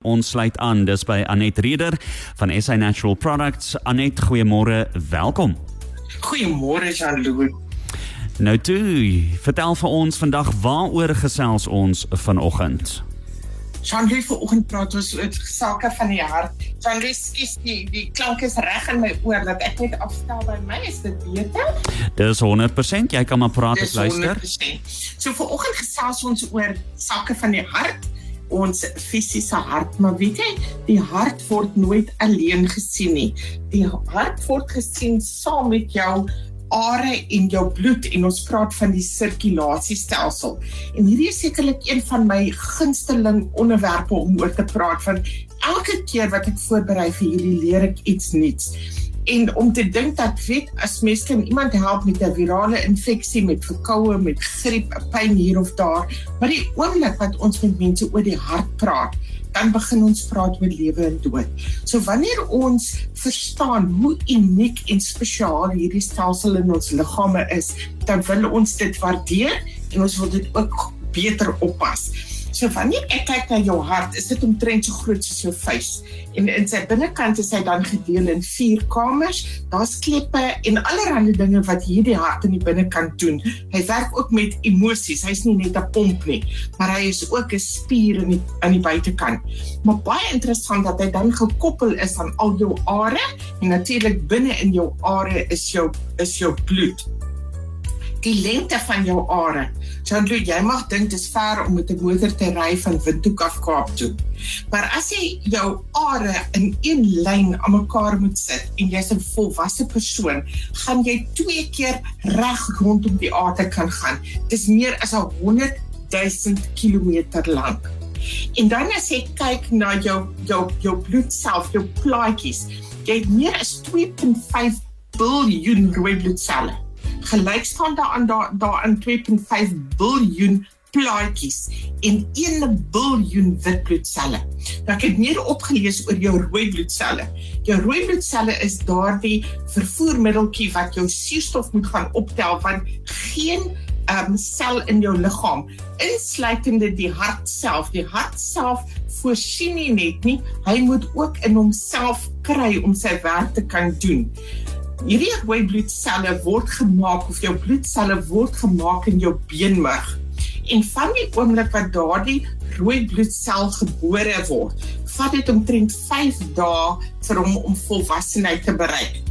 Ons sluit aan dis by Anet Reder van SA Natural Products. Anet, goeiemôre, welkom. Goeiemôre Jean-Louis. Nou toe, vertel vir ons vandag waaroor gesels ons vanoggend. Jean-Louis vanoggend praat ons oor sake van die hart. Jean-Louis, skies die die klank is reg in my oor dat ek net afstel by my is dit beter? Dis 100%, jy kan maar praat en luister. 100%. So vanoggend gesels ons oor sake van die hart ons fisiese hart maar weet jy die hart word nooit alleen gesien nie. Die hart word gesien saam met jou are en jou bloed en ons praat van die sirkulasiestelsel. En hierdie is sekerlik een van my gunsteling onderwerpe om oor te praat van elke keer wat ek voorberei vir julle leer ek iets nuuts en om te dink dat weet as mens kan iemand help met 'n virale infeksie met verkoue met griep 'n pyn hier of daar maar die oomblik wat ons met mense oor die hart praat dan begin ons praat oor lewe en dood. So wanneer ons verstaan hoe uniek en spesiaal hierdie stelsel in ons liggame is dan wil ons dit waardeer en ons wil dit ook beter oppas So wanneer ek kyk na jou hart, is dit omtrent so groot soos jou vuis. En in sy binnekant is hy dan gedeel in vier kamers. Daar's kleppe en allerlei dinge wat hierdie hart in die binnekant doen. Hy werk ook met emosies. Hy's nie net 'n pomp nie, maar hy is ook 'n spier in die aan die buitekant. Maar baie interessant dat hy dan gekoppel is aan al jou are en natuurlik binne in jou are is jou is jou bloed die lengte van jou are. Jean-Louis, jy mag dink dit is ver om met 'n motor te ry van Windhoek af Kaap toe. Maar as jy jou are in een lyn aan mekaar moet sit en jy's 'n volwasse persoon, gaan jy twee keer reg rondom die aarde kan gaan. Dis meer as 'n 100 000 km lank. En dan as jy kyk na jou jou jou bloed self, jou plaatjies, jy het meer as 2.5 biljoen rooi bloedselle gelyk staan daaraan daar daarin 2.5 biljoen plaatjies en 1 biljoen wit bloedselle. Nou ek het meer opgelees oor jou rooi bloedselle. Jou rooi bloedselle is daardie vervoermiddeltjie wat jou suurstof moet gaan optel want geen um, sel in jou liggaam insluitende die hart self. Die hart self voorsien nie net nie, hy moet ook in homself kry om sy werk te kan doen. Hierdie rooi bloedselle word gemaak of jou bloedselle word gemaak in jou beenmerg. En van die oomblik wat daardie rooi bloedsel gebore word, vat dit omtrent 5 dae vir hom om volwassenheid te bereik.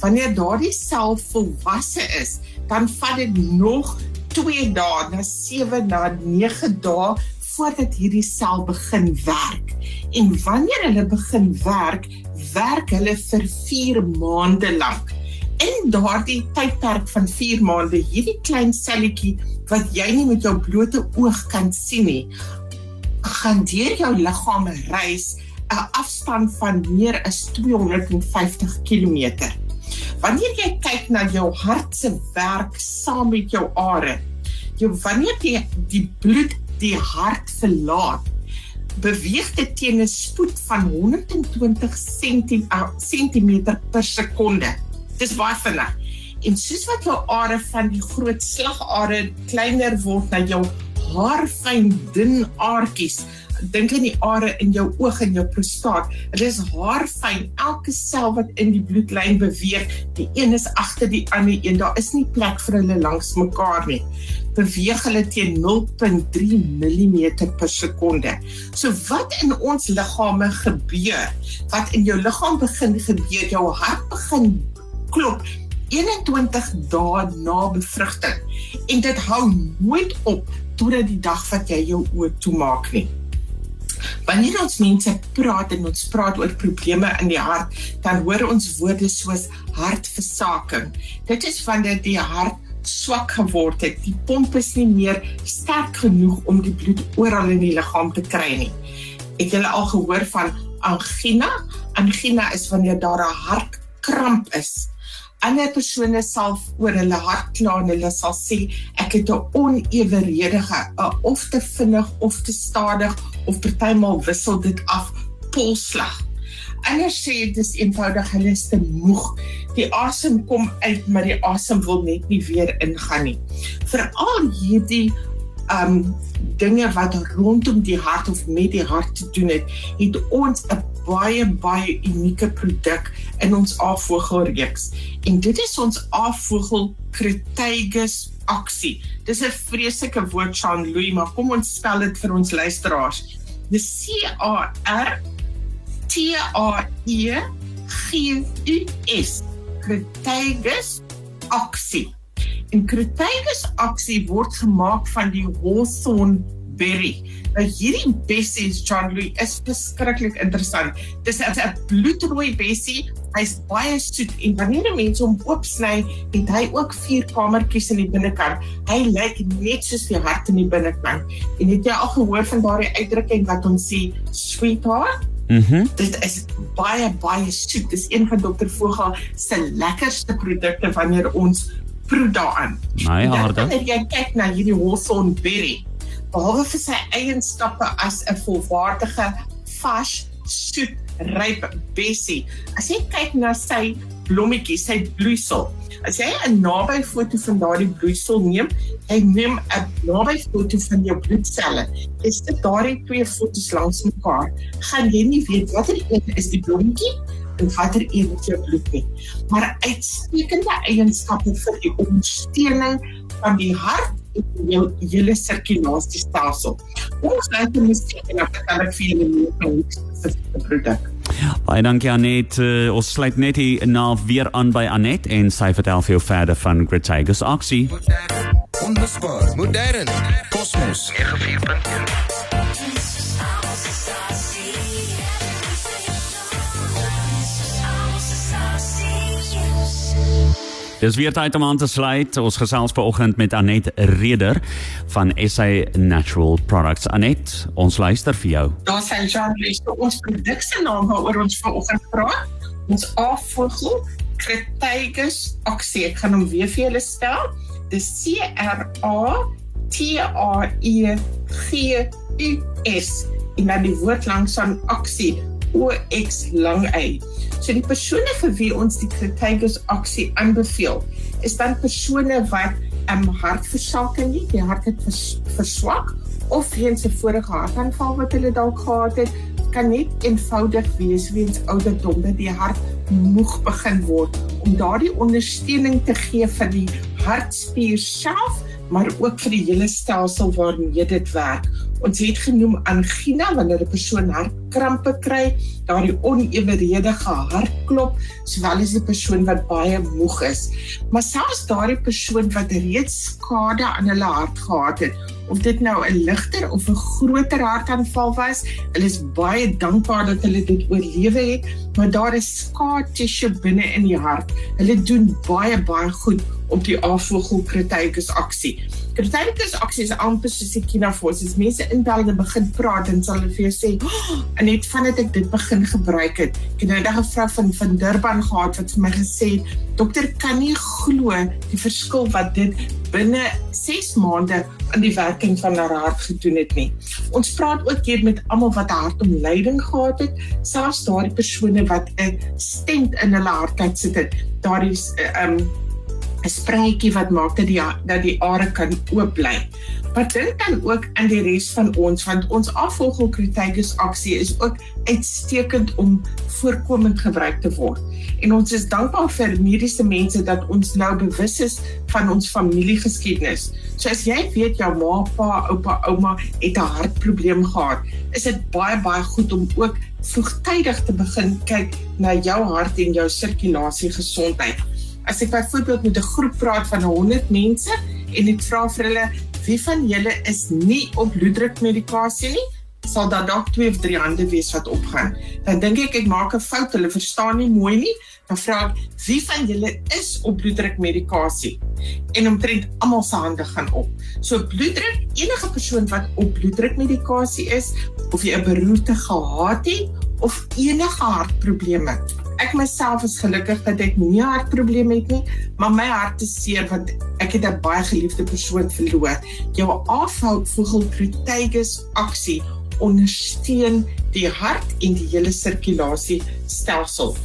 Wanneer daardie sel volwasse is, dan vat dit nog 2 dae, na 7 na 9 dae voordat hierdie sel begin werk. En wanneer hulle begin werk, werk hulle vir 4 maande lank in daardie tydperk van 4 maande hierdie klein selletjie wat jy nie met jou blote oog kan sien nie gaan deur jou liggaam reis 'n afstand van meer as 250 km. Wanneer jy kyk na jou hart se werk saam met jou are, jou wanneer die die bloed die hart verlaat, beweeg dit teen 'n spoed van 120 cm per sekonde. Dis baie vinnig. En soos wat jou are van die groot slagare kleiner word na jou haarfyn dun aartjies, dink aan die are in jou oog en jou prostaat. Dit is haarfyn. Elke sel wat in die bloedlyn beweeg, die een is agter die ander een. Daar is nie plek vir hulle langs mekaar nie. Beweeg hulle teen 0.3 mm per sekonde. So wat in ons liggame gebeur, wat in jou liggaam begin gebeur, jou hart begin klop 21 dae na bevrugting en dit hou nooit op totdat die dag wat jy jou oë toemaak nie. Wanneer ons mense praat en ons praat oor probleme in die hart, dan hoor ons woorde soos hartversaking. Dit is wanneer die hart swak geword het. Die pomp is nie meer sterk genoeg om die bloed oral in die liggaam te kry nie. Het julle al gehoor van angina? Angina is wanneer daar 'n hartkramp is ander persone sal oor hulle hart kla en hulle sal sê ek het 'n oneweredige of te vinnig of te stadig of partymal wissel dit af polslag. Anders sê dit is eenvoudig hulle is te moeg. Die asem kom uit maar die asem wil net nie weer ingaan nie. Veral hierdie um dinge wat rondom die hart of met die hart te doen het, het ons 'n baie baie unieke produk in ons afvogelreeks. En dit is ons afvogel Crataegus aksie. Dis 'n vreeslike woord Jean Louis, maar kom ons spel dit vir ons luisteraars. Dis C A R T A E G U S. Crataegus aksie. En Crataegus aksie word gemaak van die Hawthorne berry. Nou hierdie bessie John Louis is beskiklik interessant. Dis 'n bloedrooi bessie. Hy's baie soet en wanneer 'n mens hom oopsny, het hy ook vier kamertjies in die binnekant. Hy lyk net soos die hart in die binnekant. En het jy al gehoor van daardie uitdrukking wat ons sê sweetheart? Mhm. Mm dit is baie baie soet. Dis een van dokter Vogel se lekkerste produkte wanneer ons proe daaraan. My harde. Wanneer jy kyk na hierdie Hawthorne berry, behalwe vir sy eienskappe as 'n volwaardige vars, soet, ryp bessie. As jy kyk na sy blommetjies, sy bloeisel. As jy 'n naby foto van daardie bloeisel neem, jy neem 'n naby foto van jou bloedselle. Is dit daardie twee foto's langs mekaar, gaan jy nie weet watter een is die blommetjie en watter een is jou bloed nie. Maar uitstekende eienskappe vir die ondersteuning van die hart jou hele sirkulasiestelsel. Ons het miskien ek kan dit vir julle meer vir die produk. Baie dankie Anet. Uh, ons sluit net hier na weer aan by Anet en sy vertel vir jou verder van Crataegus Oxy. Onbespaar, modern, kosmos 94.1. Dis weer tyd om aan te sluit. Ons gesels vanoggend met Anet Reder van SA Natural Products. Anet, ons luister vir jou. Daar sê Jean Louis, ons produkte naam waaroor ons vanoggend praat. Ons afvogel Crataegus oxy. Ek gaan hom weer vir julle spel. Dis C R A T A E G U S. En dan die woord langs aan oxy O X lang Y. So die persone vir wie ons die Crataegus aksie aanbeveel, is dan persone wat 'n um, hartversaking het, die hart het vers, verswak of weens 'n vorige hartaanval wat hulle dalk gehad het, kan net eenvoudig wees weens ouderdom dat die hart moeg begin word om daardie ondersteuning te gee vir die hartspier self maar ook vir die hele stelsel waarmee dit werk. Ons het genoem angina wanneer 'n persoon hartkrampe kry, daardie oneweredige hartklop, sowel as 'n persoon wat baie moeg is. Maar selfs daardie persoon wat reeds skade aan hulle hart gehad het, of dit nou 'n ligter of 'n groter hartaanval was, hulle is baie dankbaar dat hulle dit oorlewe het, maar daar is scar tissue binne in die hart. Hulle doen baie baie goed op die afvogel Crataegus aksie. Crataegus aksie is amper soos die kinafos. As mense intel en begin praat, dan sal hulle vir jou sê, oh, "En net vandat ek dit begin gebruik het, ek het nou 'n vrou van van Durban gehad wat vir my gesê het, "Dokter, kan nie glo die verskil wat dit binne 6 maande aan die werking van haar hart gedoen het nie." Ons praat ook hier met almal wat hartomleiding gehad het, selfs daardie persone wat 'n stent in hulle hart het sit. Daardie ehm um, 'n spruitjie wat maak dat die dat die are kan oop bly. Maar dink dan ook aan die res van ons want ons afvolging Crataegus aksie is ook uitstekend om voorkomend gebruik te word. En ons is dankbaar vir mediese mense dat ons nou bewus is van ons familiegeskiedenis. So as jy weet jou ma, pa, oupa, ouma het 'n hartprobleem gehad, is dit baie baie goed om ook vroegtydig te begin kyk na jou hart en jou sirkulasie gesondheid. As ek byvoorbeeld met 'n groep praat van 100 mense en ek vra vir hulle wie van julle is nie op bloeddrukmedikasie nie, sal daar dalk twee of drie hande wees wat opgaan. Dan dink ek ek maak 'n fout, hulle verstaan nie mooi nie. Dan vra ek wie van julle is op bloeddrukmedikasie? En omtrent almal se hande gaan op. So bloeddruk, enige persoon wat op bloeddrukmedikasie is of jy 'n beroerte gehad het of enige hartprobleme. Ek myself is gelukkig dat ek nie hartprobleme het nie, maar my hart is seer want ek het 'n baie geliefde persoon verloor. Jou afhou vogel Crataegus aksie ondersteun die hart en die hele sirkulasie stelsel.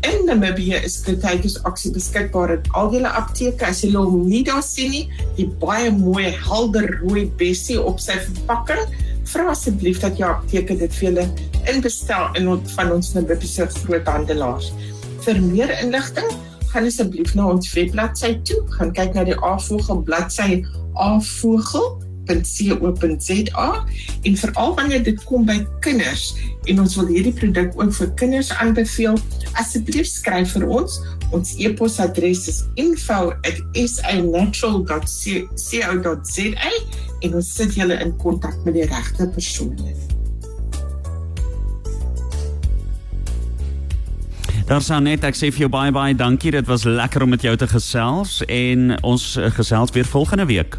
In Namibië is Cretaceous Oxy beskikbaar in al julle apteke. As jy hom nie daar sien nie, die baie mooi helder rooi bessie op sy verpakking, vra asseblief dat jou apteke dit vir julle inbestel in ons van ons Namibiese groothandelaars. Vir meer inligting, gaan asseblief na ons webbladsy toe, gaan kyk na die A-vogel bladsy A-vogel www.co.za en veral wanneer dit kom by kinders en ons wil hierdie produk ook vir kinders aanbeveel, asseblief skryf vir ons. Ons e-posadres is info@sanatural.co.za en ons sit julle in kontak met die regte persone. Daar staan net ek sê vir jou baie baie dankie. Dit was lekker om met jou te gesels en ons gesels weer volgende week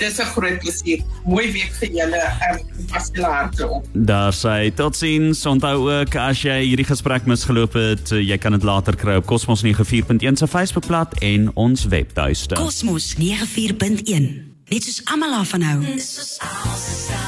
dis 'n groot plesier. Mooi week vir julle. Ehm um, pas julle harte op. Daar sê totsiens. Onthou ook as jy hierdie gesprek misgeloop het, jy kan dit later kry op Cosmos 94.1 se Facebookblad en ons webtuiste. Cosmos 94.1. Net soos almal af van hou. Dis soos almal